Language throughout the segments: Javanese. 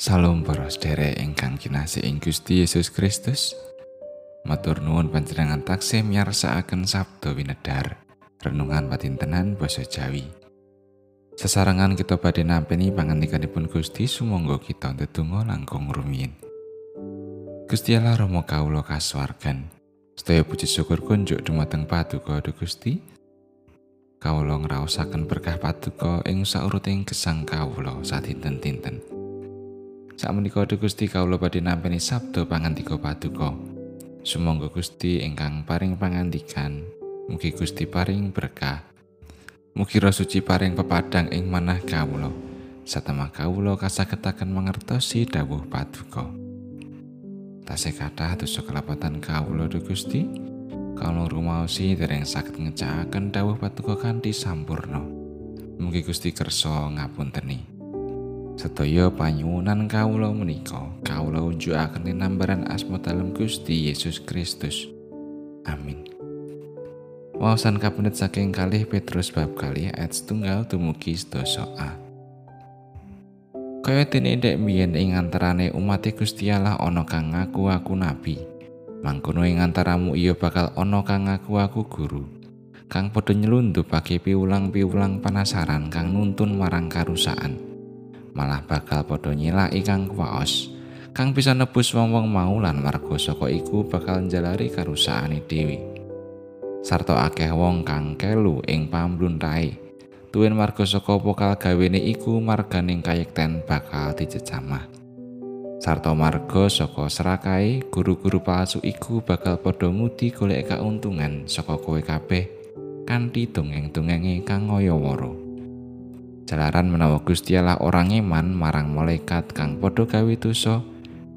Salam para sedherek ingkang kinasih ing Gusti Yesus Kristus. Matur nuwun panjenengan taksih miyarsakaken sabda winedhar renungan patintenan basa Jawi. Sesarengan kita badhe nampi pangandikanipun Gusti sumangga kita ndedonga langkung rumiyin. Gusti Allah Rama kawula kasuwargan. Sedaya puji syukur kunjuk dumateng Paduka Gusti. Kawula ngraosaken berkah Paduka ing sauruting gesang kawula sadinten-dinten. Sak menika Gusti kawula badhe nampi sabda pangantika paduka. Sumangga Gusti ingkang paring pangandikan, mugi Gusti paring berkah. Mugi Suci paring pepadang ing manah kawula. Satemah kawula kasagetaken mangertosi dawuh paduka. Tasih kathah dosa kelapatan kawula Gusti. Kawula rumaosi dereng saged ngecakaken dawuh paduka kanthi sampurna. Mugi Gusti kersa ngapunteni. Sedaya panyuwunan kawula menika kawula unjukaken tinambaran asma dalem Gusti Yesus Kristus. Amin. Wawasan kapendet saking kalih Petrus bab kali ayat setunggal dumugi sedasa A. Kaya dene ndek mbiyen ing antarane umat Gusti Allah ana kang ngaku aku nabi. Mangkono ing antaramu iya bakal ana kang ngaku aku guru. Kang padha nyelundupake piulang-piulang penasaran kang nuntun marang karusakan. Malah bakal padha nyilaki kang kuwaos kang bisa nebus wong-wong mau lan warga saka iku bakal njalari karusakane dhewe. Sarta akeh wong kang kelu ing pambluntahe tuwin marga saka pokal gawene iku marganing kayekten bakal dicecamah sarta marga saka serakae guru-guru palsu iku bakal padha ngudi golek kauntungan saka kowe kabeh kanthi dongeng-dongenge kang ngaya-wara jalaran menawa Gusti Allah orang iman marang malaikat kang padha gawe dosa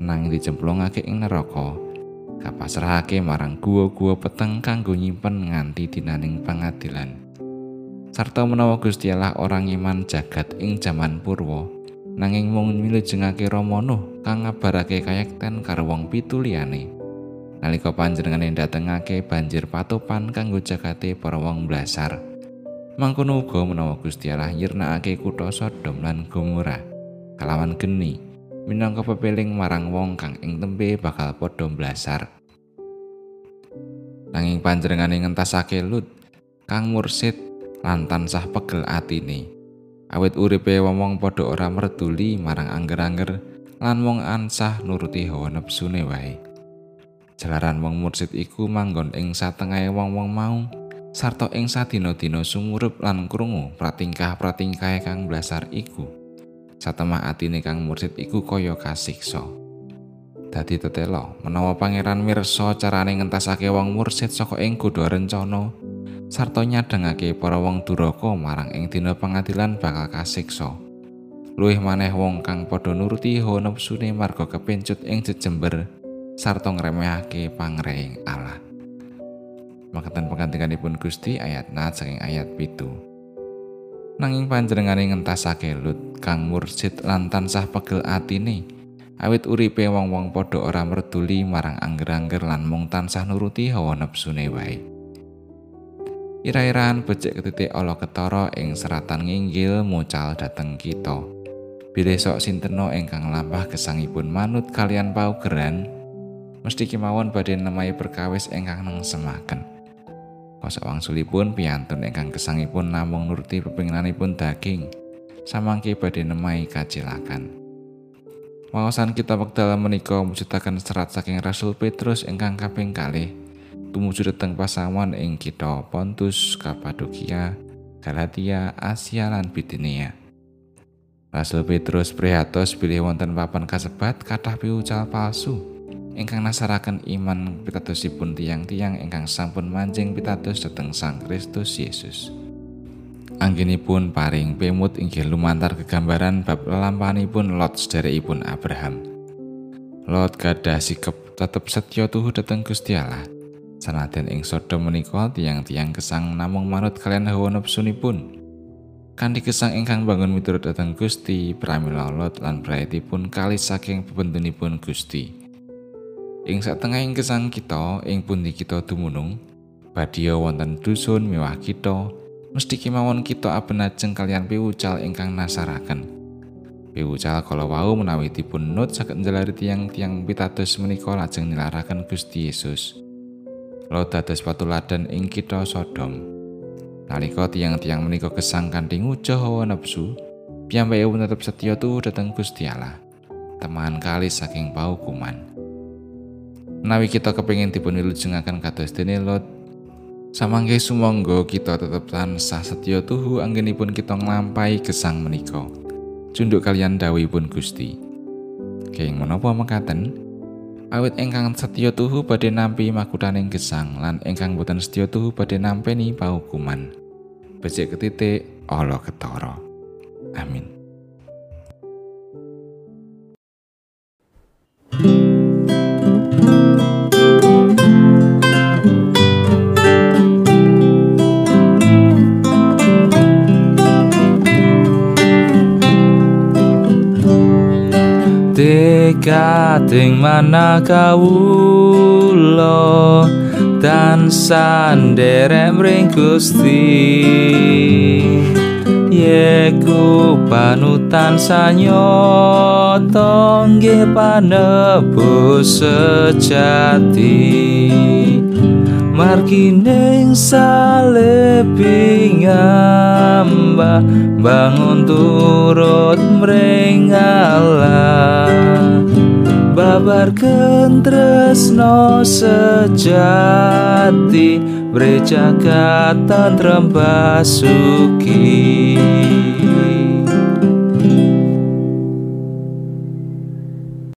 nang dicemplungake ing neraka. Kapasrahake marang guwa-guwa peteng kanggo nyimpen nganti dinaning pangadilan. Sarta menawa Gusti Allah orang iman jagat ing jaman purwa nanging mung milujengake Rama Nuh kang ngabarake kayekten karo wong pitu liyane. Nalika panjenengane datengake banjir patopan kanggo jagate para wong blasar Mangkono uga menawa Gusti Allah nyirnakake kutha Sodom lan Gomora kalawan geni minangka pepeling marang wong kang ing tembe bakal padha blasar. Nanging panjenengane ngentasake Lut kang mursid lan tansah pegel atine. Awit uripe wong padha ora merduli marang angger-angger lan wong ansah nuruti hawa nepsune wae. Jalaran wong mursid iku manggon ing satengahe wong-wong mau, sarta ing sadina-dina sumurup lan krungu pratingkah-pratingkahe kang blasar iku. Satemah atine kang mursid iku kaya kasiksa. Dadi tetelo, menawa pangeran mirsa carane ngentasake wong mursid saka ing godha rencana sarta nyadengake para wong duraka marang ing dina pengadilan bakal kasiksa. Luwih maneh wong kang padha nuruti hawa nepsune marga kepencut ing jejember sarta ngremehake pangreing Allah. Makatan pengantikanipun Gusti ayat nat saking ayat pitu. Nanging panjenengane ngentasake Lut kang mursid lan tansah pegel atine. Awit uripe wong-wong padha ora merduli marang angger-angger lan mung tansah nuruti hawa nepsune wae. Ira-iraan becik ketitik ala ketara ing seratan nginggil mucal dateng kita. Bilih sok sinteno ingkang lampah gesangipun manut kalian paugeran, mesti kemawon badhe nemahi perkawis ingkang neng Kosak wangsulipun piyantun ingkang gesangipun namung nuruti pepinginanipun daging. Samangke badhe nemai kacilakan. Wawasan kita wekdal menika mujudaken serat saking Rasul Petrus ingkang kaping kalih tumuju dhateng pasawan ing kita Pontus, Kapadokia, Galatia, Asia lan Bitinia. Rasul Petrus prihatos bilih wonten papan kasebat kathah piucal palsu. Ingkang nasaraken iman pitadosipun tiang-tiang ingkang sampun manjing pitados dhateng Sang Kristus Yesus. Anggenipun paring pemut inggih lumantar kegambaran bab lampahipun Lot sederekipun Abraham. Lot gadah sikep tetep setya tuhu dhateng Gusti Allah. Sanaden ing Sodom menika tiang-tiang gesang namung manut kalian hawa nepsunipun. Kanthi gesang ingkang bangun miturut dhateng Gusti, pramila Lot lan praetipun kali saking bebentunipun Gusti. Ing satengahing gesang kita ing pundi kita dumunung, badya wonten dusun mewah kita, mesti kemawon kita abenajeng kalian piwucal ingkang nasaraken. Piwucal kala wau menawi dipun nut saged njalari tiang-tiang pitados menika lajeng nilaraken Gusti Yesus. Lot dados patuladan ing kitha Sodom. Nalika tiang-tiang menika gesang kanthi ngucah hawa nepsu, piyambake tetep setya tuh dhateng Gusti Allah. Teman kali saking paukuman. Menawi kita kepingin dipun wilujengaken kados dene Lot, samangke sumangga kita tetep tansah setya tuhu anggenipun kita nglampahi gesang menika. cunduk kalian dawuhipun Gusti. Kenging menapa mekaten? Awit ingkang setya tuhu badhe nampi makutaning gesang lan ingkang boten setya tuhu badhe nampeni paukuman. Becik ketitik ala ketara. Kating mana kawula dan sanderek mring Gusti? Yeku panutan sanyata nggih panebus sejati. Margining salebing amba bangun turut mring babarken Kentresno sejati Breca kata trembasuki.